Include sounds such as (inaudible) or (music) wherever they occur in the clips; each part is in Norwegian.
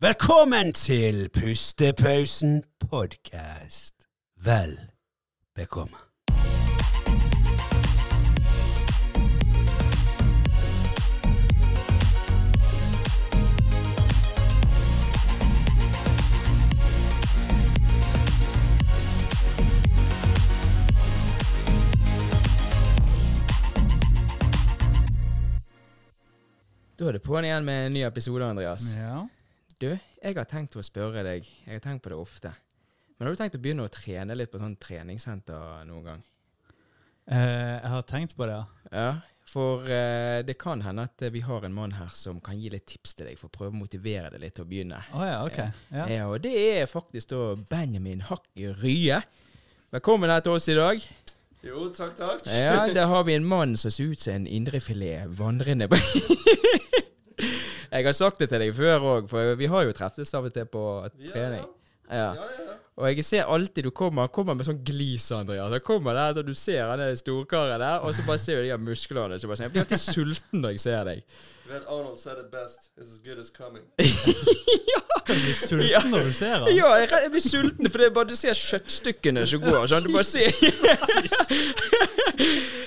Velkommen til Pustepausen podkast. Vel bekomme. Da er det på'n igjen med en ny episode, Andreas. Ja. Du, jeg har tenkt å spørre deg, jeg har tenkt på det ofte, men har du tenkt å begynne å trene litt på sånn treningssenter noen gang? Eh, jeg har tenkt på det, ja. Ja, for eh, det kan hende at eh, vi har en mann her som kan gi litt tips til deg for å prøve å motivere deg litt til å begynne. Oh, ja, ok. Ja. Ja, og det er faktisk da Benjamin Hakk Rye. Velkommen her til oss i dag. Jo, takk, takk. Ja, Der har vi en mann som ser ut som en indrefilet vandrende på (laughs) Jeg har sagt det til deg før òg, for vi har jo treffes av og til på trening. Ja, Ja. ja, ja. Og jeg ser alltid du kommer, kommer med sånn glis, Andreas. Han kommer der, så Du ser han storkaret der, og så bare ser du de musklene. Så bare sånn, Jeg blir alltid sulten når jeg ser deg. Vet Arnold said it best. It's as good as coming. Kan du bli sulten Ja. når du ser han? Ja, jeg, jeg blir sulten, for det er bare du ser kjøttstykkene som går. Sånn, du bare ser (laughs) (laughs)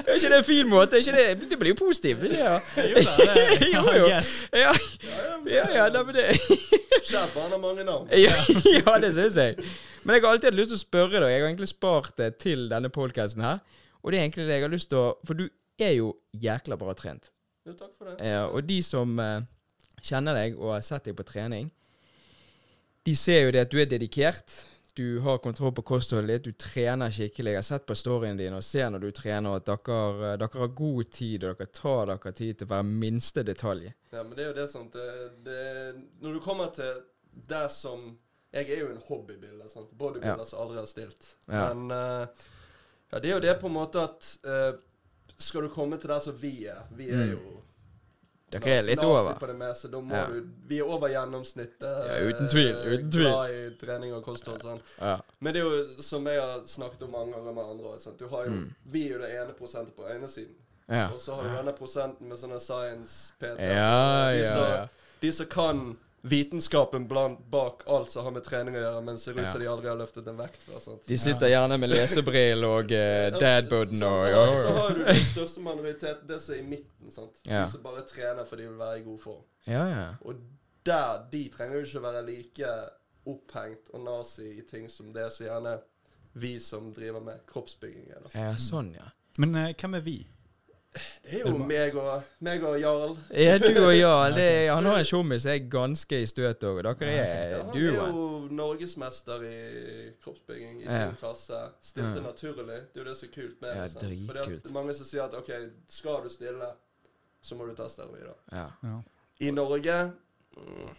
Er ikke det en fin måte? Er ikke det, det blir jo positivt. Det, ja. Jo da, det (laughs) Jo, jo. Yes. Ja, Ja, ja, ja, ja, men det Kjær barn har mange navn. ja, ja, det syns jeg. Men jeg har alltid hatt lyst til å spørre deg. Jeg har egentlig spart det til denne podkasten her. Og det er egentlig det jeg har lyst til å For du er jo jækla bra trent. Jo, takk for det. Eh, og de som eh, kjenner deg og har sett deg på trening, de ser jo det at du er dedikert. Du har kontroll på kostholdet ditt, du trener skikkelig. Jeg har sett på storyen din og ser når du trener at dere, eh, dere har god tid, og dere tar dere tid til hver minste detalj. Ja, men det er jo det sånn det, det, Når du kommer til det som Jeg er jo en hobbybilder. sant? Bodybuilder Ja. som aldri har stilt. Ja. Men uh, ja, det er jo det på en måte at eh, Skal du komme til der som vi er Vi er Mm. jo Dere er litt over. på det meste. Da må Ja. du Vi er over gjennomsnittet. Ja, uten tvil, eh, uten tvil. Glad i trening og kosthold. sånn. Ja. Men det er jo som jeg har snakket om mange ganger med andre? Jo, Mm. Vi er jo det ene prosentet på ene siden. Ja. Og så har du denne prosenten med sånne science-PT. De, ja, ja. de som kan vitenskapen blant, bak alt som har med trening å gjøre, men ser ut som de aldri har løftet en vekt før. sant? De sitter gjerne med lesebrill og uh, dadbooden så, og så, så, så har du den største majoriteten, det som er i midten. sant? Ja. De som bare trener fordi de vil være i god form. ja, ja. Og der, de trenger jo ikke være like opphengt og nazi i ting som det som gjerne vi som driver med kroppsbygging Eller. Ja, sånn, ja. Men uh, hvem er vi? Det er jo meg og, meg og Jarl. Ja, du og Jarl. (laughs) det er- Han har en tjommis jeg er ganske i støtet òg, er dere Ja, han er jo norgesmester i kroppsbygging i Ja. sin klasse. Stilte Ja. naturlig. Det er jo det som er kult med Ja, det. at det er mange som sier at OK, skal du stille, så må du ta steroider. Ja. Ja. I Norge mm,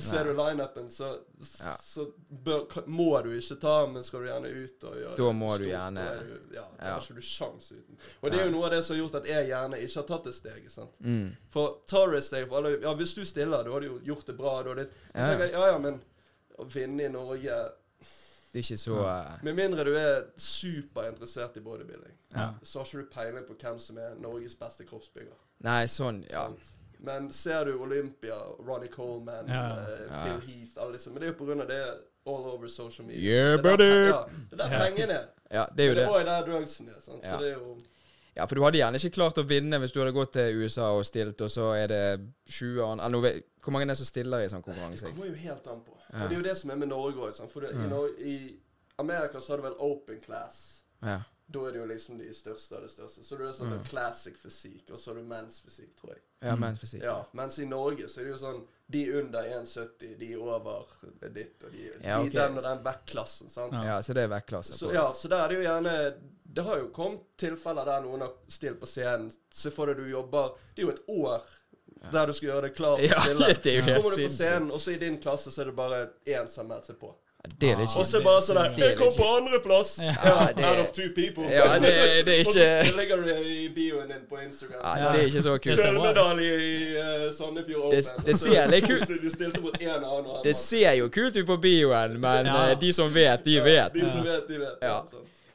Ser du lineupen, så, Ja. så bør, må du ikke ta, men skal du gjerne ut og gjøre Da må stort, du gjerne- er du- Ja, da har ikke du sjans uten. Og det er jo noe av det som har gjort at jeg gjerne ikke har tatt det steget. sant? Mm. For tar du et steg for alle, Ja, hvis du stiller, da har du jo gjort det bra. Da det, så Ja. tenker jeg, ja, ja, men å vinne i Norge Det er ikke så eh, Med mindre du er superinteressert i bodybuilding, Ja. så har ikke du peiling på hvem som er Norges beste kroppsbygger. Nei, sånn, ja. sant? Men ser du Olympia, Ronny Coleman, Ja. Ja. Phil Heath alle disse, Men det er jo på grunn av det all over social media. Yeah, det er der, ja, det er der pengene er. Ja, det er jo det det. er der drugsen er. Sant? Ja. Så det er jo Ja, For du hadde gjerne ikke klart å vinne hvis du hadde gått til USA og stilt, og så er det 20 andre eller noe- Hvor mange er det som stiller i sånn konkurranse? Det kommer jo helt an på. Ja. Og det er jo det som er med Norge òg. For det, i, Nor- i Amerika så har du vel open class. Ja. Da er det jo liksom de største av det største. Så du er sånn Mm. classic fysikk, og så har du men's fysikk, tror jeg. ja menns fysikk. Ja, Mens i Norge så er det jo sånn De under 1,70, de over ditt, og de, Ja, de den og den vektklassen. sant? Ja, så det er vektklasse Så ja, så der er det jo gjerne Det har jo kommet tilfeller der noen har stilt på scenen. Se for deg du jobber Det er jo et år der du skal gjøre det klart til Ja, å stille. (laughs) det er jo Så helt kommer du på scenen, og så i din klasse så er det bare én som melder seg på. Ja, Det er litt Og så bare sånn der Jeg kom på andreplass! Ja. Ja, out of two people. Ja, det- det er Og ikke- (laughs) så legger du det i bioen din på Instagram. Ja, det er ikke så kult. Sølvmedalje i uh, Sandefjord Det- Open. det ser litt (laughs) kult- Du stilte mot én annen. og Det ser jo kult ut på bioen, men Ja. eh, de som vet, de Ja, vet. De som vet, de vet. Ja.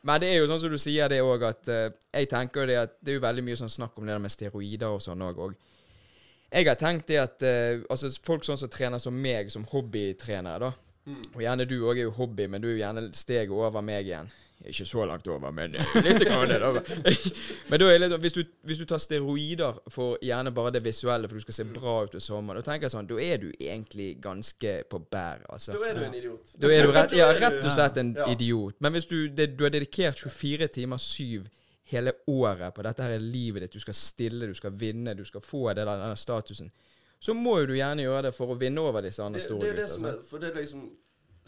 Men det er jo sånn som du sier det òg, at uh, jeg tenker det at det er jo veldig mye sånn snakk om det der med steroider og sånn òg. Jeg har tenkt det at uh, altså folk sånn som trener som meg, som hobbytrenere, da. Mm. Og gjerne du òg er jo hobby, men du er jo gjerne steget over meg igjen. Ikke så langt over, men eh, litt grann over. (laughs) men da er litt sånn, hvis du, hvis du tar steroider for gjerne bare det visuelle, for du skal se bra ut i sommeren, da tenker jeg sånn, da er du egentlig ganske på bær, altså. Da er du en idiot. Da er du rett, ja, Da er du- rett og slett en Ja. idiot. Men hvis du, det, du har dedikert 24 timer, 7 hele året på dette her er livet ditt, du skal stille, du skal vinne, du skal få det, der- denne statusen, så må jo du gjerne gjøre det for å vinne over disse andre store det er det gutta. som er For det er liksom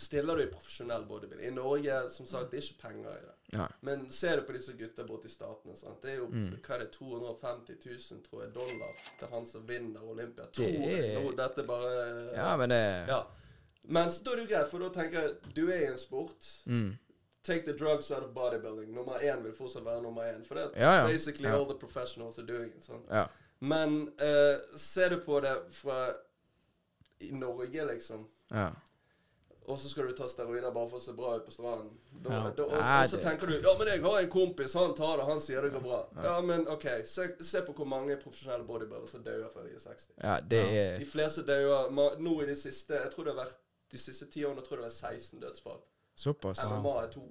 Stiller du i profesjonell bodybuilding I Norge, som sagt, det er ikke penger i det. Ja. Men ser du på disse gutta borte i statene, sant? det er jo Mm. hva er det, 250 000 tror jeg, dollar til han som vinner Olympia. Det er- Nå, dette bare ja, men det Ja. Men så da er det jo greit, for da tenker jeg du er i en sport. mm. Take the drugs out of bodybuilding. Nummer én vil fortsatt være nummer én. For det er Ja, ja. basically all the professionals are doing it. Sant? Ja. Men eh, ser du på det fra i Norge, liksom ja. og så skal du ta steroider bare for å se bra ut på stranden. Da, Ja. da, og, og så tenker du Ja, men jeg har en kompis, han tar det, han sier det går bra. Ja, men OK, se, se på hvor mange profesjonelle bodybuildere som dør før de er 60. ja, det er De fleste dør nå i de siste Jeg tror det har vært de siste ti årene tror jeg det var 16 dødsfall. såpass. MMA er to.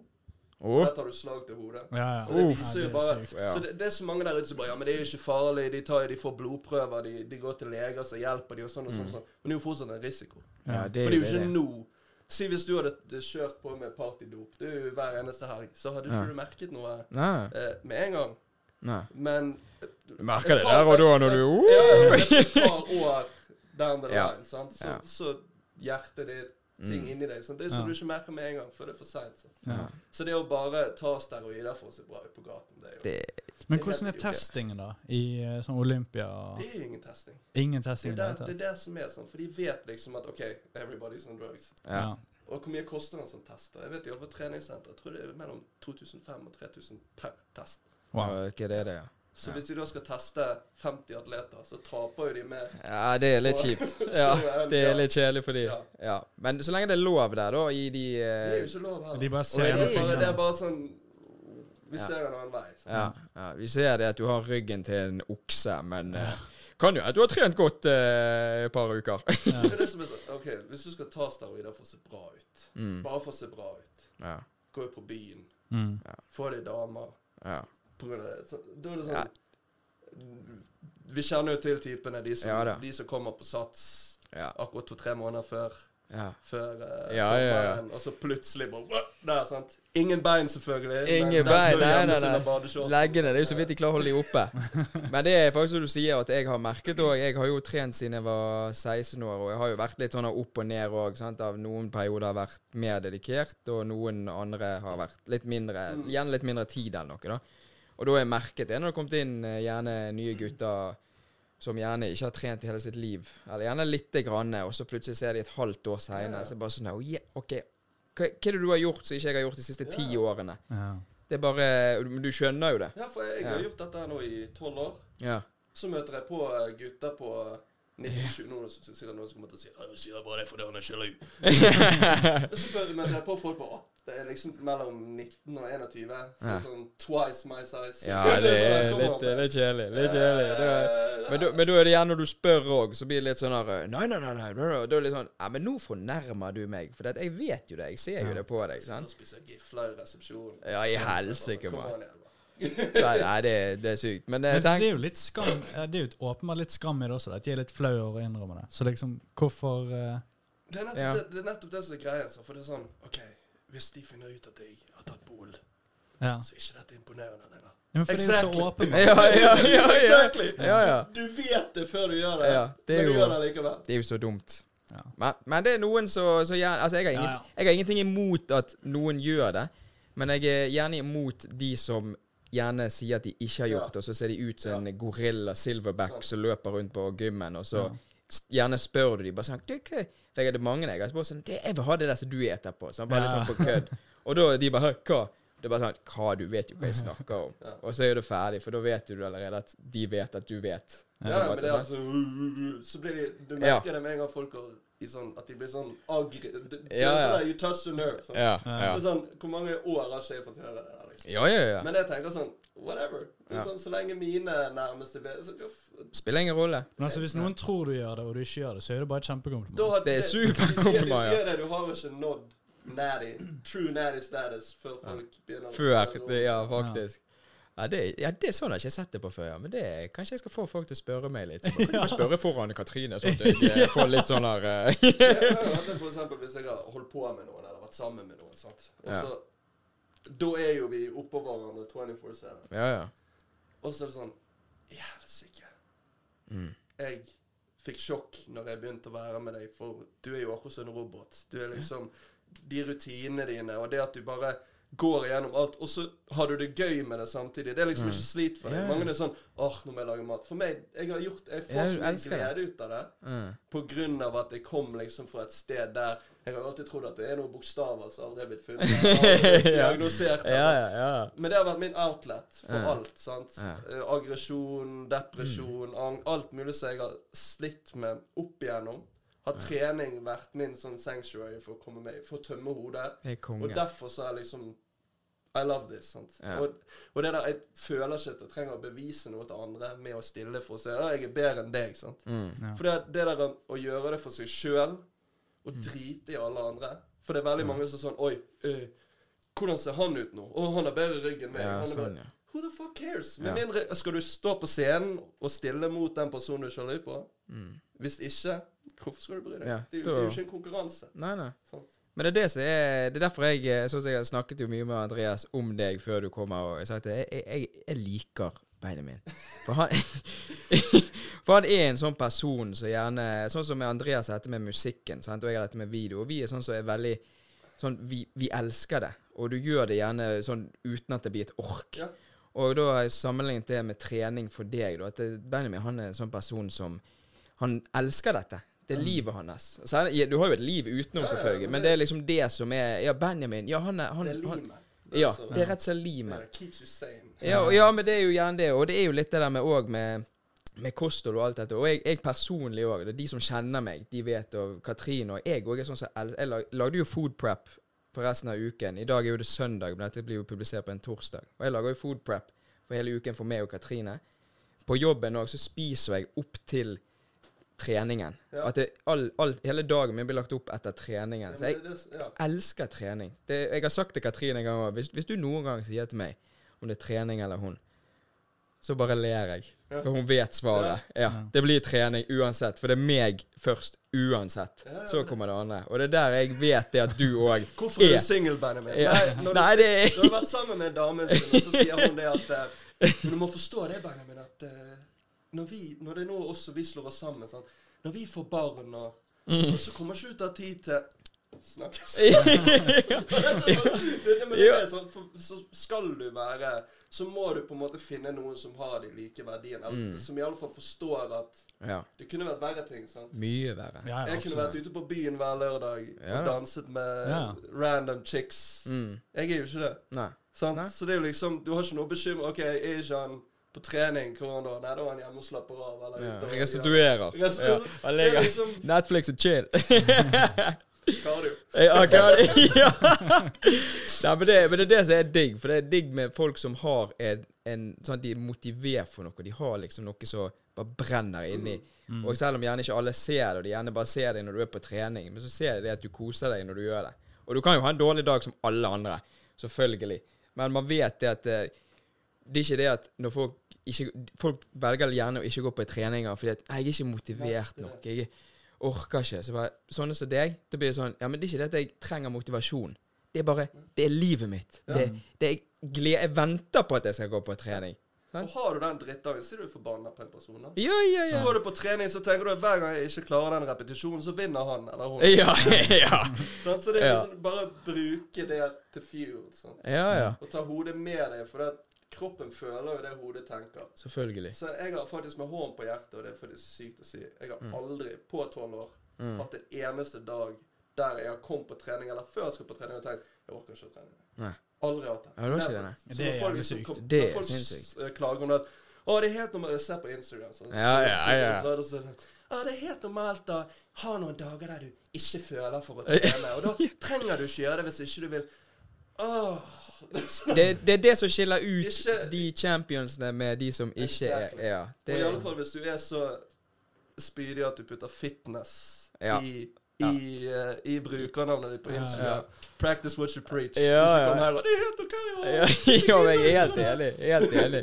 Å, Der tar du slag til hodet. Ja, ja. Så det Uff. viser Ja, det er bare Så det, det er så mange der ute som bare Ja, men det er jo ikke farlig. De, tar, de får blodprøver, de, de går til leger som hjelper de og sånn og sånn. sånn. Men det er jo fortsatt en risiko. ja, det For det er jo ikke nå. Si hvis du hadde eh, kjørt på med partydop det er jo hver eneste helg, så hadde ikke du merket noe Nei, eh, med en gang. nei. Men Du merker det der og da når du uh, Ja, (laughs) et par år down the Ja. line, sant? Så, Ja. så hjertet ditt, ting Mm. inni deg sant? Det er som Ja. du ikke merker med en gang, før det er for seint. Ja. Så det å bare ta steroider for å se bra ut på gaten, det er jo Det Men Det hvordan er testingen, da? I sånn Olympia? Det er ingen testing. Ingen testing det er der, det, er det som er sånn, for de vet liksom at OK, everybody's on drugs. Ja. Og hvor mye koster en sånn test? Jeg vet i alle fall treningssenter. Jeg tror det er mellom 2500 og 3000 per test. Wow. Er det, det? Ja. Så Ja. hvis de da skal teste 50 atleter, så taper jo de mer. Ja, det er litt kjipt. (laughs) Ja, det er litt kjedelig for de. Ja. Ja. Men så lenge det er lov der, da, i de Det er eh, jo ikke lov heller. De bare ser er det, er bare, det er bare sånn Vi Ja. ser en annen vei. så. ja, ja, Vi ser det at du har ryggen til en okse, men uh, kan jo at du har trent godt eh, et par uker. Det er det som er sånn OK, hvis du skal ta steroider for å se bra ut, mm. bare for å se bra ut, Ja. gå ut på byen, Mm. få deg damer Ja. På grunn av det. Så, da er det sånn. Vi kjenner jo til typene, de som, de som kommer på sats Ja. akkurat to-tre måneder før. ja. før uh, Ja, ja, ja. sommeren, og så plutselig bare Der, sant. Ingen bein, selvfølgelig. Ingen bein, nei, nei, nei. Leggene, det er jo så vidt de klarer å holde de oppe. (laughs) Men det er faktisk som du sier, at jeg har merket òg Jeg har jo trent siden jeg var 16 år, og jeg har jo vært litt sånn opp og ned òg. Av noen perioder har vært mer dedikert, og noen andre har vært litt mindre Igjen litt mindre tid enn noe, da. Og da har jeg merket det når det har kommet inn eh, gjerne nye gutter som gjerne ikke har trent i hele sitt liv, eller gjerne lite grann, og så plutselig ser de et halvt år seinere, Ja. så er bare sånn oh, yeah, OK, hva, hva er det du har gjort som ikke jeg har gjort de siste ti Ja. årene? Ja. Det er bare Men du skjønner jo det. Ja, for jeg har gjort dette her nå i tolv år. Ja. Så møter jeg på eh, gutter på 1920 Nå er sikkert noen som kommer til å si «Ja, du sier bare det fordi han er sjalu. (laughs) (laughs) Så møter jeg på folk på 8, det er liksom mellom 19 og 21. Så Ja. sånn twice my size. Ja, (laughs) det sånn, er litt, litt kjedelig. Litt kjedelig. Det er, Eh, men, da, men da er det gjerne når du spør òg, så blir det litt sånn her Nei, nei, nei. nei, nei. Da er det litt sånn Ja, men nå fornærmer du meg. For jeg vet jo det. Jeg ser jo det på deg. Sitter og sant? spiser gifler i resepsjonen. Ja, i Sånn, helsike, come mann. Nei, nei det, det er sykt. Men men tenk, det er jo litt skam eh, Det er jo et åpenbart litt skam i det også, at de er litt flaue over å innrømme det. Så liksom, hvorfor uh, Det er nettopp, Ja. det, det, er nettopp det som er greia. Så, for det er sånn OK, hvis de finner ut at jeg har tatt bol, Ja. så er ikke dette imponerende lenger. Men for det er jo Exactly. så åpenbart. Ja, ja, ja. ja. Exactly. Ja, ja. Du vet det før du gjør det, Ja, det men du jo- gjør det likevel. Det er jo så dumt. Ja. Men, men det er noen så, så gjerne Altså, jeg har, ingen, Ja, ja. jeg har ingenting imot at noen gjør det, men jeg er gjerne imot de som gjerne sier at de ikke har Ja. gjort det, og så ser de ut som en gorilla silverback som løper rundt på gymmen, og så Ja. Gjerne spør du de bare sånn du, hva? For jeg hadde mange jeg har spurt sånn det, 'Jeg vil ha det der som du eter på.' Sånn, bare litt Ja. liksom på kødd. Og da de bare hva?' Det er bare sånn 'Hva, du vet jo hva jeg snakker om.' Ja. Og så er du ferdig, for da vet du allerede at de vet at du vet. Ja, ja men det er sant? altså Så blir de Du Ja. merker det med en gang folk har sånn At de blir sånn agri... Det, det, Ja, ja. sånn You touch the nerve. Sånn. Ja, Ja. Det er sånn, Hvor mange år har ikke jeg fått høre det der? liksom? Ja, ja, ja. Men jeg tenker sånn Whatever. Er Ja. sånn, Så lenge mine nærmeste så, Spiller ingen rolle. Men altså, hvis noen tror du gjør det, og du ikke gjør det, så er det bare et kjempekompliment. Det er superkompliment, de sier det, du har ikke nådd natty, true natty status før folk begynner å Før. ja, faktisk. Ja det, ja, det er sånn jeg ikke har sett det på før. ja. Men det, kanskje jeg skal få folk til å spørre meg litt. Så (laughs) ja. spørre foran Katrine, sånn at jeg (laughs) eh, får litt sånn her uh, hatt for eksempel hvis jeg har holdt på med noen, eller vært sammen med noen. sant? Og Ja. så, Da er jo vi oppå hverandre 24-7. Ja, ja. Og så er det sånn Helsike. Mm. Jeg fikk sjokk når jeg begynte å være med deg, for du er jo akkurat som en robot. Du er liksom De rutinene dine, og det at du bare går igjennom alt, og så har du det gøy med det samtidig. Det er liksom ikke slit for deg. Mm. Ja, ja. Mange er sånn åh, nå må jeg lage mat. For meg, jeg har gjort Jeg får Ja, så mye glede ut av det. Mm. På grunn av at jeg kom liksom fra et sted der Jeg har alltid trodd at det er noen bokstaver som aldri er blitt funnet. (laughs) Ja. diagnosert. Ja, altså. ja, ja. Men det har vært min outlet for Ja. alt. sant? Ja. Eh, aggresjon, depresjon, ang alt mulig som jeg har slitt med opp igjennom. Har trening vært min sånn sanctuary for å komme meg, for å tømme hodet. Og derfor så er liksom I love this. sant? Ja. Og, og det der, jeg føler ikke at jeg trenger å bevise noe til andre med å stille for å si at jeg er bedre enn deg. sant? Mm. Ja. For det, det der å gjøre det for seg sjøl, og Mm. drite i alle andre For det er veldig mange som er sånn Oi, øh, hvordan ser han ut nå? Å, han har bedre rygg enn meg. Ja, han sånn, ja. Who the fuck cares? Med Ja. mindre Skal du stå på scenen og stille mot den personen du kjører sjalu på? Hvis ikke, hvorfor skal du bry deg? Ja, det, er jo, det er jo ikke en konkurranse. Nei, nei. Sånn. Men det er det som er Det er derfor jeg Sånn som jeg snakket jo mye med Andreas om deg før du kommer, og jeg sa at jeg, jeg, jeg, liker Benjamin. For han (laughs) For han er en sånn person som gjerne Sånn som Andreas er dette med musikken, sant? og jeg har dette med video. Og vi er sånn som er veldig Sånn vi, vi elsker det, og du gjør det gjerne sånn uten at det blir et ork. Ja. Og da har jeg sammenlignet det med trening for deg. Da, at Benjamin han er en sånn person som Han elsker dette. Det er livet hans. Så du har jo et liv utenom, selvfølgelig, men det er liksom det som er Ja, Benjamin Ja, han er han, Det er limet. Ja, det er rett og slett limet. Ja, ja, men det er jo gjerne det. Og det er jo litt det der med òg med, med kosthold og alt dette. Og jeg, jeg personlig òg, de som kjenner meg, de vet, og Katrine og jeg òg er sånn som Jeg lagde jo food prep for resten av uken. I dag er jo det søndag, men dette blir jo publisert på en torsdag. Og jeg lager jo food prep for hele uken for meg og Katrine. På jobben òg så spiser jeg opp til treningen. Ja. At det, all, all, hele dagen min blir lagt opp etter treningen. Så jeg, ja. elsker trening. Det, jeg har sagt til Katrine en gang òg hvis, hvis du noen gang sier til meg om det er trening eller hun, så bare ler jeg. Ja. For hun vet svaret. Ja. Det blir trening uansett. For det er meg først uansett. Ja, ja, Så kommer det andre. Og det er der jeg vet det at du òg (laughs) Hvorfor er er. du singel, Benjamin? Ja. Nei, når (laughs) Nei, du, det du har vært sammen med en dame og så sier hun det at uh, Men du må forstå det, Benjamin, at eh, når, vi, når det er nå også vi slår oss sammen sånn, Når vi får barn, og, Mm. så, så kommer ikke du til å ha tid til Snakkes. (laughs) det er sånn, så skal du være Så må du på en måte finne noen som har de like verdiene. Mm. Som i alle fall forstår at Ja. det kunne vært verre ting. sant? Mye verre. Ja, jeg, Jeg kunne vært ute på byen hver lørdag Ja og danset med Ja. random chicks. Mm. Jeg er jo ikke det. Nei. Sant? Nei. Så det er jo liksom Du har ikke noe bekymring. OK, jeg er ikke han på trening? Hvordan da? Nei, da er han hjemme og slapper av. Eller Ja. og- Restituerer. Rest- Ja. Han er ligger liksom Netflix og chill. (laughs) cardio. Ja, ja. Nei, men, det, men det er det som er digg. For det er digg med folk som har en, en sånn at De er motivert for noe. De har liksom noe som bare brenner inni. Og selv om gjerne ikke alle ser det, og de gjerne bare ser det når du er på trening, men så ser de det at du koser deg når du gjør det. Og du kan jo ha en dårlig dag som alle andre, selvfølgelig. Men man vet det at eh, det er ikke det at når folk ikke Folk velger gjerne å ikke gå på treninger fordi at jeg er ikke motivert nok. Jeg orker ikke.' Så bare, sånne som deg, da blir det sånn Ja, men det er ikke det at jeg trenger motivasjon. Det er bare Det er livet mitt. Det, det er glede Jeg venter på at jeg skal gå på trening. Og har du den drittdagen, så er du forbanna på en person. da. Ja, ja, Så går du på trening, så tenker du at hver gang jeg ikke klarer den repetisjonen, så vinner han eller hun. Ja, (laughs) ja. sånn, Så det er Ja. liksom bare å bruke det til fuel. Sånn. Ja, ja. Og ta hodet med deg, for det, kroppen føler jo det hodet tenker. Selvfølgelig. Så jeg har faktisk med hånden på hjertet, og det er faktisk sykt å si, jeg har Mm. aldri på tolv år hatt en eneste dag der jeg har kommet på trening, eller før jeg skal på trening, og tenkt jeg orker ikke å trene. Nei. Aldri hatt det. Ja, det ikke det, nei. Det er jævlig sykt. kom- Det er folk sinnssykt. s- eh, klager om det å, det er helt normalt. Jeg ser på Instagram. Sånn, Ja, ja, ja. ja. så- så- så- så- Å, det er helt normalt å ha noen dager der du ikke føler for å trene. Og da (laughs) trenger du ikke gjøre det hvis ikke du vil. Det. Det, er det som skiller ut Ikke- de championsene med de som ikke er Ja. Det, Og i alle fall hvis du er så spydig at du putter fitness Ja. i, i, uh, i brukernavnet ditt på. Instagram. Practice what you preach. Ja, Ikke ja. kom her og Det er helt OK. ja, Ja. (laughs) jeg er helt enig. Helt enig.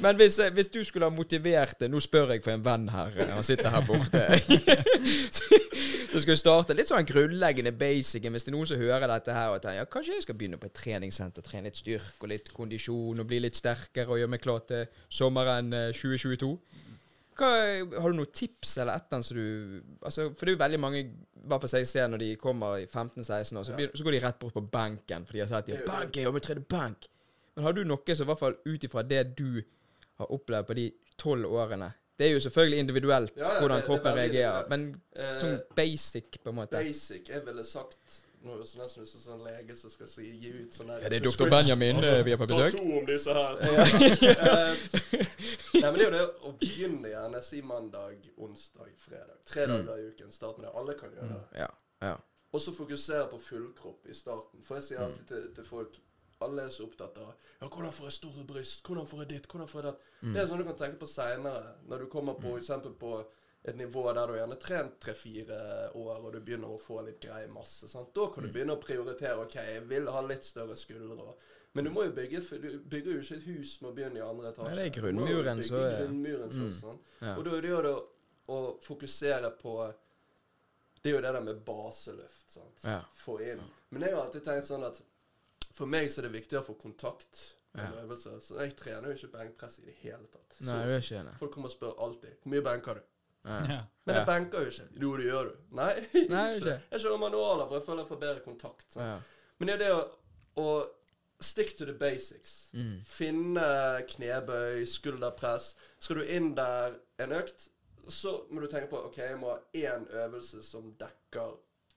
Men hvis, eh, hvis du skulle ha motivert det Nå spør jeg for en venn her. eh, Han sitter her borte. (laughs) Så skal vi starte litt sånn grunnleggende basic. Hvis det er noen som hører dette her og tenker ja, kanskje jeg skal begynne på et treningssenter, trene litt styrke og litt kondisjon og bli litt sterkere og gjøre meg klar til sommeren eh, 2022. Hva, har du noen tips eller et eller annet som du altså, For det er jo veldig mange i hvert fall jeg ser når de kommer i 15-16 år, så, Ja. så går de rett bort på benken, for de har sagt at benk, jeg må trene benk. Men har du noe som i hvert fall ut ifra det du har opplevd på de tolv årene Det er jo selvfølgelig individuelt Ja, ja, hvordan kroppen reagerer, men sånn basic, på en måte. basic. Jeg ville sagt Nå er det så nesten ut som en lege som skal si, gi ut sånn her Ja, det er doktor Benjamin altså, vi er på besøk. Ta to om disse her. (laughs) Eh, (laughs) Nei, men det er jo det å begynne gjerne. Si mandag, onsdag, fredag. Tre Mm. dager i uken. Start med det. Alle kan gjøre det. Ja. ja. Og så fokusere på fullkropp i starten. For jeg sier Mm. alltid til, til folk Alle er så opptatt av ja, hvordan får jeg store bryst, hvordan får jeg ditt, hvordan får jeg datt. Mm. Det er sånn du kan tenke på seinere, når du kommer på eksempel på et nivå der du gjerne trent tre-fire år, og du begynner å få litt grei masse. Sant? Da Mm. kan du begynne å prioritere. OK, jeg vil ha litt større skuldre. Men du må jo bygge for du bygger jo ikke et hus med å begynne i andre etasje. Nei, det er grunnmuren, så er- grunnmuren Mm. først, sant? ja. Og da er det jo å, fokusere på Det er jo det der med baseløft. sant? Ja. Få inn. Men jeg har alltid tenkt sånn at for meg så er det viktig å få kontakt Ja. øvelser. Så jeg trener jo ikke benkpress i det hele tatt. Så- Nei, det er ikke det. Folk kommer og spør alltid hvor mye benker du. Ja. Men jeg benker jo ikke. Jo, det gjør du. Nei, Nei, ikke. Jeg kjører manualer for jeg føler jeg får bedre kontakt. Ja. Men det er det å, å stick to the basics. Mm. Finne knebøy, skulderpress. Skal du inn der en økt, så må du tenke på ok, jeg må ha én øvelse som dekker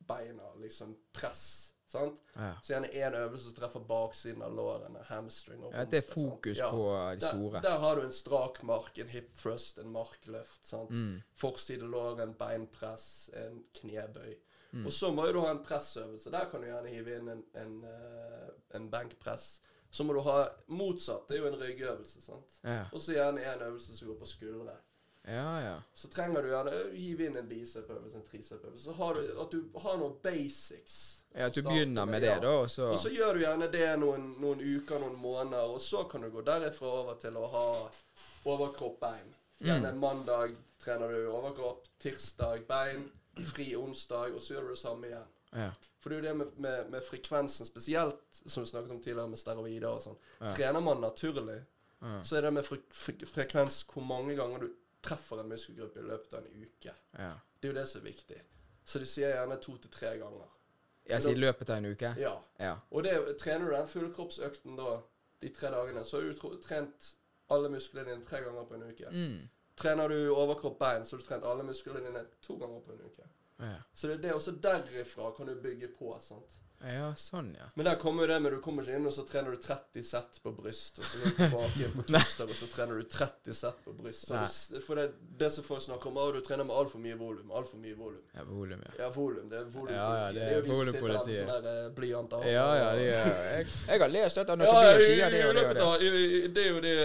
beina, liksom press. Sant? Ja. Så gjerne én øvelse som treffer baksiden av lårene, hamstring og ja, det er fokus Ja. på de store. der har du en strak mark, en hip thrust, en markløft. sant? Mm. Forside lår, en beinpress, en knebøy. Mm. Og så må jo du ha en pressøvelse. Der kan du gjerne hive inn en, en, eh, en benkpress. Så må du ha motsatt. Det er jo en ryggøvelse. sant? Ja. Og så gjerne en øvelse som går på skuldre. ja, ja. Så trenger du gjerne hive inn en bicepøvelse, en tricepøvelse. Så har du, at du har noen basics. Ja, At du begynner med det, ja. da, og så Og så gjør du gjerne det noen, noen uker, noen måneder, og så kan du gå derifra over til å ha overkropp, bein. Gjerne Mm. mandag trener du overkropp, tirsdag bein, fri onsdag, og så gjør du det samme igjen. Ja. For det er jo det med, med, med frekvensen, spesielt som vi snakket om tidligere med steroider og sånn. Ja. Trener man naturlig, så er det med fre fre frekvens hvor mange ganger du treffer en muskelgruppe i løpet av en uke. ja. Det er jo det som er viktig. Så de sier gjerne to til tre ganger. Jeg sier løpet av en uke? Ja. Ja. Og det, trener du den fullkroppsøkten da, de tre dagene, så har du trent alle musklene dine tre ganger på en uke. Mm. Trener du overkropp bein, så har du trent alle musklene dine to ganger på en uke. Ja. Så det er det også derifra kan du bygge på. sant? Ja, sånn, ja. Men der kommer jo det med du kommer ikke inn, og så trener du 30 sett på bryst, og så går du tilbake inn på (laughs) torsdag, og så trener du 30 sett på bryst. Så det, s- for det, det som folk snakker om, at du trener med altfor mye volum, altfor mye volum. ja volum, ja. Ja, volum. Det er volumpolitiet. Ja, ja, det er jo de som sitter der med volumpolitiet. sånne blyanter. Ja, ja, de, er- jeg, jeg har lest dette (laughs) når Tobias sier det og det og det. Det er jo det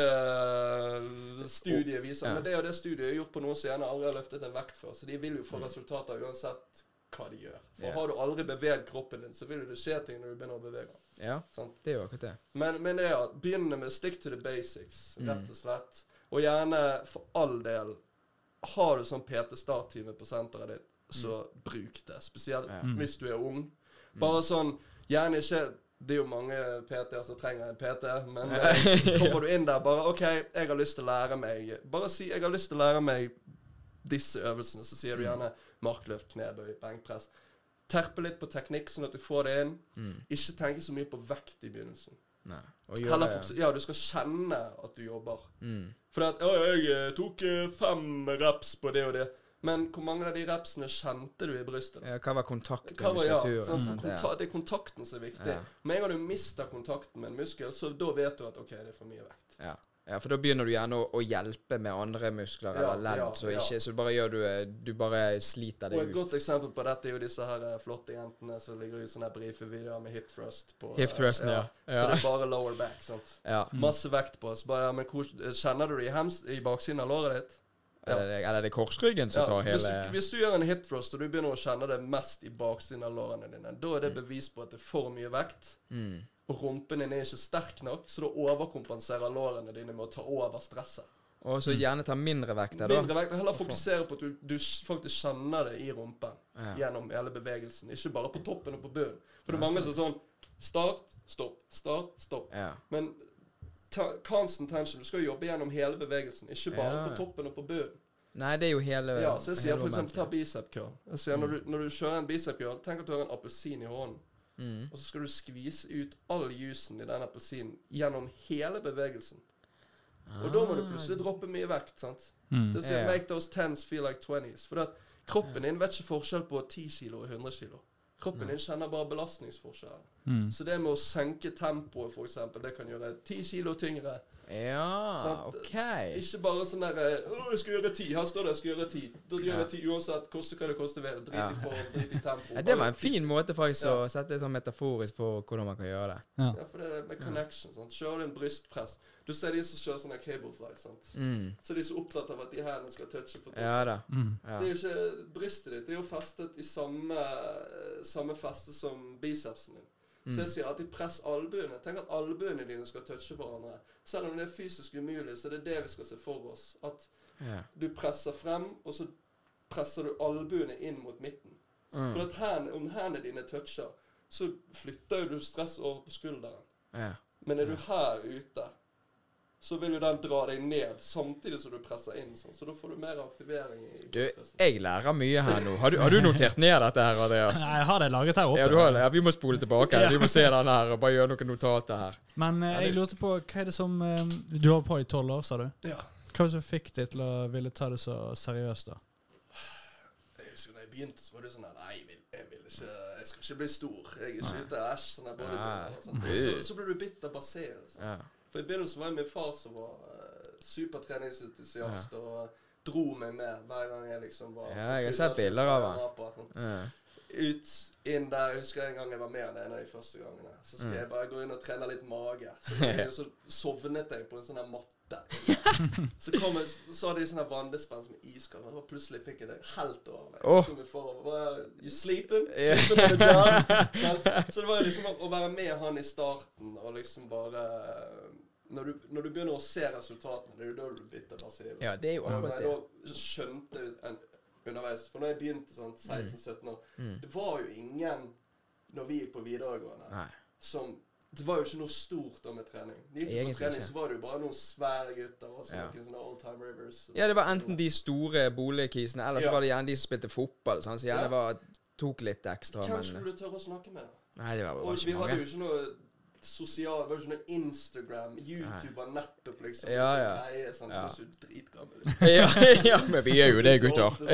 eh, studiet viser. Men det er jo det studiet er gjort på noen som gjerne aldri har løftet en vekt før. Så de vil jo få resultater uansett hva de gjør. For yeah. har du aldri beveget kroppen din, så vil det skje ting når du begynner å bevege den. Ja, Sant? det er jo akkurat det. Men, men det er at begynne med stick to the basics, Mm. rett og slett. Og gjerne, for all del, har du sånn PT-starttime på senteret ditt, så bruk det. Spesielt Ja. Mm. hvis du er ung. Bare sånn, gjerne ikke det er jo mange PT-er som trenger en PT, men (laughs) eh, kommer du inn der bare OK, jeg har lyst til å lære meg Bare si 'jeg har lyst til å lære meg disse øvelsene', så sier du gjerne markløft, knebøy, benkpress. Terpe litt på teknikk, sånn at du får det inn. Mm. Ikke tenke så mye på vekt i begynnelsen. Nei. Heller det, ja. ja, du skal kjenne at du jobber. mm. For at, å, jeg eh, tok eh, fem reps på det og det. Men hvor mange av de repsene kjente du i brystet? ja, Hva var kontakt Hva var, ja, sånn, sant? Konta det er kontakten som er viktig. Med en gang du mister kontakten med en muskel, så da vet du at OK, det er for mye vekt. Ja. Ja, for da begynner du gjerne å, å hjelpe med andre muskler Ja, eller ledd, ja, så ja. ikke Så bare gjør du eh, Du bare sliter Og deg et ut. godt eksempel på dette er jo disse her eh, flotte jentene som ligger ut sånne brife-videoer med hip thrust på Hip thrust, thrusten, ja. Så Ja. det er bare lower back, sant. Ja. Masse vekt på oss. Bare, ja, men hvor, kjenner du det i, hems, i baksiden av låret ditt? Ja. Eller, eller det er korsryggen som Ja, tar hvis, hele hvis du gjør en hip thrust, og du begynner å kjenne det mest i baksiden av lårene dine, da er det bevis på at det er for mye vekt. mm. Rumpen din er ikke sterk nok, så da overkompenserer lårene dine med å ta over stresset. Og så gjerne ta mindre vekter, da. Mindre vekt, Heller fokusere på at du, du faktisk kjenner det i rumpen Ja. gjennom hele bevegelsen. Ikke bare på toppen og på bunnen. For det er mange som er sånn Start, stopp, start, stopp. Ja. Men ta, constant tension. Du skal jo jobbe gjennom hele bevegelsen, ikke bare Ja. på toppen og på bunnen. Nei, det er jo hele Ja, så jeg sier for eksempel ta bicep curl. Jeg sier, når, du, når du kjører en bicep curl, tenk at du har en appelsin i hånden. Mm. Og så skal du skvise ut all jusen i den appelsinen gjennom hele bevegelsen. Og da må du plutselig droppe mye vekt. sant? Mm. Det sier yeah. 'make those tens feel like 20s'. For at kroppen din vet ikke forskjell på 10 kilo og 100 kilo. Kroppen din kjenner bare belastningsforskjellen. Mm. Så det med å senke tempoet, eksempel, det kan gjøre 10 kilo tyngre. Ja, Sant. OK. Ikke bare sånn der eh, jeg skal gjøre ti, Her står det 'jeg skal gjøre ti'. Da gjør jeg ti uansett. Koste hva det koste vil. Drit Ja. i form, drit i tempo. Ja, det var en fin måte faktisk Ja. å sette det sånn metaforisk for hvordan man kan gjøre det. Ja. Ja, for det er med connection. sant? Kjører du en brystpress Du ser de som kjører sånne cable fly. sant? Mm. Så er de så opptatt av at de hendene skal touche på. Ja da. Mm. Ja. Det er jo ikke Brystet ditt det er jo festet i samme, samme feste som bicepsen din. Så jeg sier alltid press albuene. Tenk at albuene dine skal touche hverandre. Selv om det er fysisk umulig, så det er det det vi skal se for oss. At Ja. du presser frem, og så presser du albuene inn mot midten. Mm. For hand, om hendene dine toucher, så flytter jo du stress over på skulderen. ja. Men er du her ute, så vil jo den dra deg ned samtidig som du presser inn. Sånn. Så da får du mer aktivering i Du, jeg lærer mye her nå. Har du, har du notert ned dette her, Andreas? Nei, jeg har det laget her oppe. Ja, du har. Ja, vi må spole tilbake. Vi må se den her og bare gjøre noen notater her. Men eh, jeg lurte på, hva er det som eh, Du har på i tolv år, sa du? Ja. Hva var det som fikk deg til å ville ta det så seriøst, da? Jeg husker da jeg begynte, så var det sånn her Nei, jeg vil, jeg vil ikke Jeg skal ikke bli stor. Jeg er ikke ute æsj. Sånn her både, og sånn. Så, så ble du bitter basert. Liksom. Ja. For i begynnelsen var det min far som var uh, supertreningsentusiast og dro meg med hver gang jeg liksom var Ja, jeg har sett bilder av han. Sånn. Ut, inn der. Jeg husker en gang jeg var med han en av de første gangene. Så skulle Mm. jeg bare gå inn og trene litt mage. Så, (laughs) så sovnet jeg på en sånn her matte. (laughs) Så kom jeg, så hadde de sånn vanndispenser med iskald. Og plutselig fikk jeg det helt over Oh. Så far You sleeping? Sleeping the? Sånn. (laughs) Så det var liksom å, å være med han i starten og liksom bare når du, når du begynner å se resultatene, det er jo da du blir basillen. ja, det er jo akkurat det. da skjønte en, underveis For når jeg begynte sånn 16-17 år Mm. Det var jo ingen når vi gikk på videregående Nei. som Det var jo ikke noe stort da med trening. De gikk på trening, ikke. så var det jo bare noen svære gutter og sånn, Ja. noen sånne old time rivers. Ja, det var enten de store boligkisene, eller så Ja. var det gjerne de som spilte fotball, sånn, så gjerne Ja. var, tok litt ekstra, Hvem skulle du tørre å snakke med? Nei, det var, var Og vi hadde jo ikke noe sosial Det var ikke noe Instagram. YouTube var nettopp liksom Ja, ja. Greie. Sånn, Ja. Du er så dritgammel. (laughs) ja, ja, men vi er jo det, gutter. (laughs)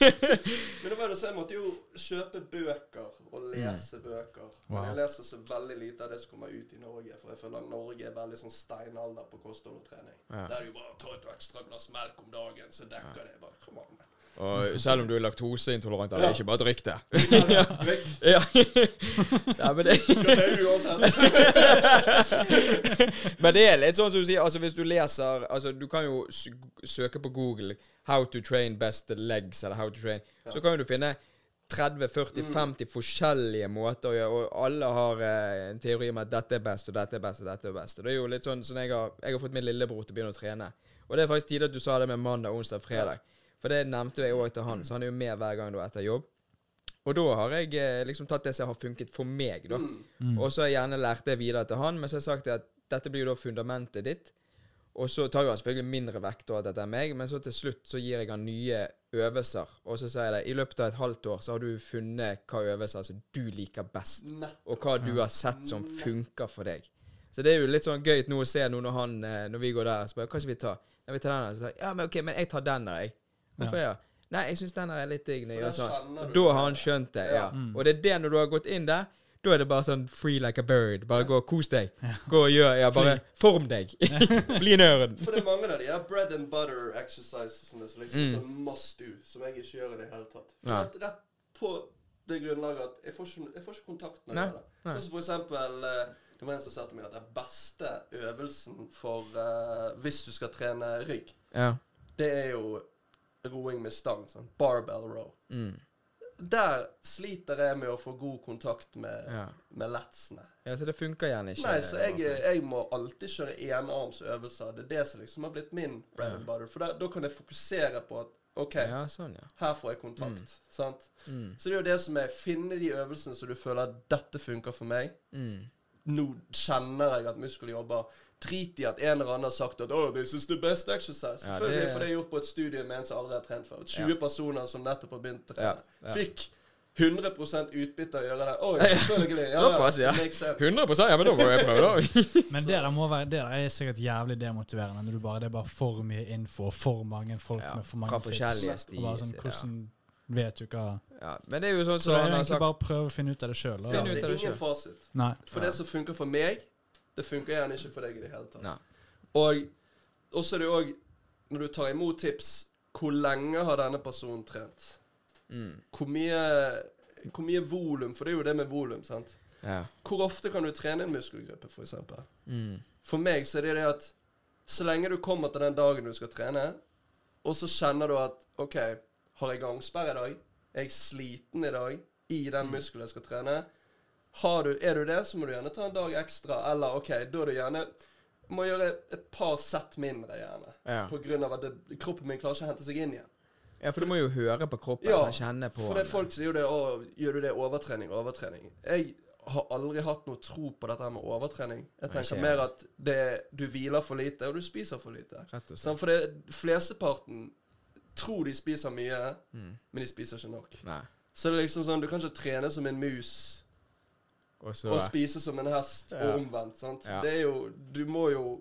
Men det var jo så jeg måtte jo kjøpe bøker og lese bøker. Wow. jeg leser så veldig lite av det som kommer ut i Norge. For jeg føler Norge er veldig sånn steinalder på kosthold og trening. Ja. Der er jo bare ta et ekstra glass melk om dagen, så dekker det. bare, Kom on. Og selv om du er laktoseintolerant, eller Ja. ikke, bare drikk det. (laughs) Drikk. (laughs) Ja. ja, men det. (laughs) Men det er litt sånn som du sier, altså hvis du leser Altså du kan jo søke på Google 'How to train best legs', eller 'How to train'. Så kan jo du finne 30-40-50 forskjellige måter å gjøre, og alle har eh, en teori om at dette er best, og dette er best, og dette er best. Og det er jo litt sånn sånn jeg har, jeg har fått min lillebror til å begynne å trene. Og det er faktisk tidlig at du sa det med mandag, onsdag, fredag. For det nevnte jeg òg til han, så han er jo med hver gang da etter jobb. Og da har jeg eh, liksom tatt det som har funket for meg, da. Mm. Og så har jeg gjerne lært det videre til han, men så har jeg sagt at dette blir jo da fundamentet ditt. Og så tar jo han selvfølgelig mindre vekt av dette er meg, men så til slutt så gir jeg han nye øvelser. Og så sier jeg det, i løpet av et halvt år så har du funnet hva øvelser som du liker best, og hva du har sett som funker for deg. Så det er jo litt sånn gøy nå å se nå når han, eh, når vi går der, og spør hva skal vi ta? Jeg vi tar den. Så sier jeg, ja, men ok, men jeg tar den der, jeg. Hvorfor ja. Nei, jeg syns den her er litt digg. sånn. du da har han skjønt det, ja. Ja. Og det er det når du har gått inn der, Da er det bare sånn free like a bird. Bare gå og kos deg. (laughs) Gå og gjør Ja, bare form deg. (laughs) (laughs) Bli nerd. For det er mange av de her bread and butter exercisesene som liksom Mm. sånn must do, som jeg ikke gjør i det hele tatt. For Ja. at rett på det grunnlaget at jeg får ikke, jeg får ikke kontakt med det. Sånn som for eksempel eh, Det var en som sa til meg at den beste øvelsen for uh, hvis du skal trene rygg, Ja. det er jo roing med stang. Sånn barbell row. Mm. Der sliter jeg med å få god kontakt med, Ja. med letsene. ja, så det funker gjerne ikke. Nei, så jeg, jeg må alltid kjøre enarmsøvelser. Det er det som liksom har blitt min bread and butter. For da, kan jeg fokusere på at OK, Ja, sånn, ja. her får jeg kontakt. Sant? Mm. Så det er jo det som er finne de øvelsene som du føler at dette funker for meg. Mm. Nå kjenner jeg at muskler jobber. Drit i at en eller annen har sagt at oh, this is the best exercise. Ja, Selvfølgelig, det- for det er gjort på et studie med en som aldri har trent før. 20 personer som nettopp har begynt å trene. Ja, ja. Fikk 100 utbytte av å gjøre det. Oi, selvfølgelig. (laughs) Såpass, ja. det 100 Ja, men da må jeg prøve, da. (laughs) Men det der, må være, det der er sikkert jævlig demotiverende. Når du bare, det er bare for mye info og for mange folk Ja, med for mange fra tips. Og bare sånn, hvordan ja. vet du hva Ja, men det er jo sånn Så som det er han har egentlig sagt bare å prøve å finne ut av det sjøl. Ja, det er ingen fasit. Nei. For Ja. det som funker for meg, det funker gjerne ikke for deg i det hele tatt. Nei. Og også er det òg Når du tar imot tips, hvor lenge har denne personen trent? Mm. Hvor mye Hvor mye volum? For det er jo det med volum, sant? Ja. Hvor ofte kan du trene en muskelgruppe, for eksempel? Mm. For meg så er det det at så lenge du kommer til den dagen du skal trene, og så kjenner du at OK, har jeg gangsperre i dag? Er jeg sliten i dag i den Mm. muskelen jeg skal trene? Har du, er du det, så må du gjerne ta en dag ekstra. Eller OK, da er det gjerne Må gjøre et par sett mindre, gjerne. Ja. På grunn av at det, kroppen min klarer ikke å hente seg inn igjen. ja, for du må jo høre på kroppen, Ja, altså, kjenne på For det den. folk sier jo det Å, gjør du det overtrening, overtrening? Jeg har aldri hatt noe tro på dette med overtrening. Jeg tenker Nei, mer at det, du hviler for lite, og du spiser for lite. Sånn, for det, flesteparten tror de spiser mye, Mm. men de spiser ikke nok. Nei. Så det er liksom sånn, du kan ikke trene som en mus Og så og spise som en hest, Ja. og omvendt. sant? Ja. Det er jo Du må jo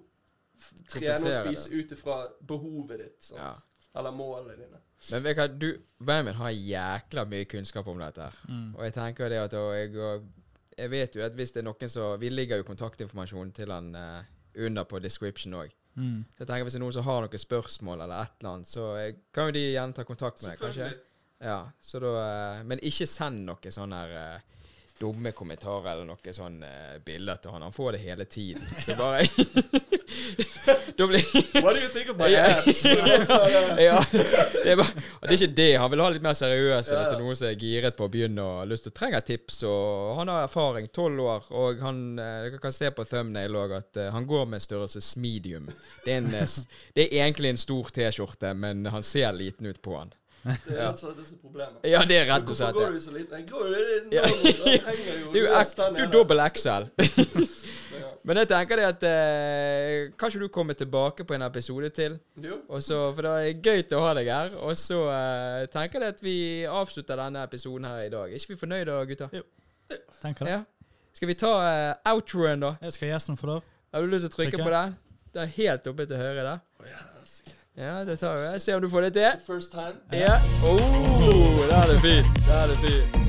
trene og spise ut ifra behovet ditt, sant? Ja. Eller målene dine. Men vet du Benjamin har jækla mye kunnskap om dette. Mm. Og jeg tenker det at og jeg, og jeg vet jo at hvis det er noen som Vi ligger jo kontaktinformasjonen til han uh, under på description òg. Mm. Så jeg tenker hvis det er noen som har noen spørsmål eller et eller annet, så jeg, kan jo de gjerne ta kontakt med deg, kanskje. Ja, så da eh, Men ikke send noe sånn her eh, dumme kommentarer eller noen sånn eh, bilder til han. Han får det hele tiden. (laughs) Så bare (laughs) Da blir What do you think of my ass? (laughs) ja, det er, bare, det er ikke det. Han vil ha litt mer seriøse hvis det er noen som er giret på å begynne og lyst til å trenge tips. Og han har erfaring, tolv år, og han eh, Dere kan se på thumbnail òg at eh, han går med størrelse medium. Det er, en, det er egentlig en stor T-skjorte, men han ser liten ut på han. Det er rett og slett det som er problemet. Ja, det er rett og Hvorfor slett går det. du så liten? Jeg går jo litt Ja. det (laughs) henger jo Du er, jo dobbel XL. (laughs) Men jeg tenker det at eh, Kanskje du kommer tilbake på en episode til? Jo. Også, for det er gøy til å ha deg her. Og så eh, tenker jeg at vi avslutter denne episoden her i dag. Er ikke vi fornøyde da, gutter? Tenker det. Ja. Skal vi ta eh, outroen, da? Jeg skal gjesten få lov. Har du lyst til å trykke Trykke. på den? Den er helt oppe til høyre der. Oh, ja. Ja, det tar vi. Se om du får det til. First time. Ja. Oh, det er det fint. Det er det fint.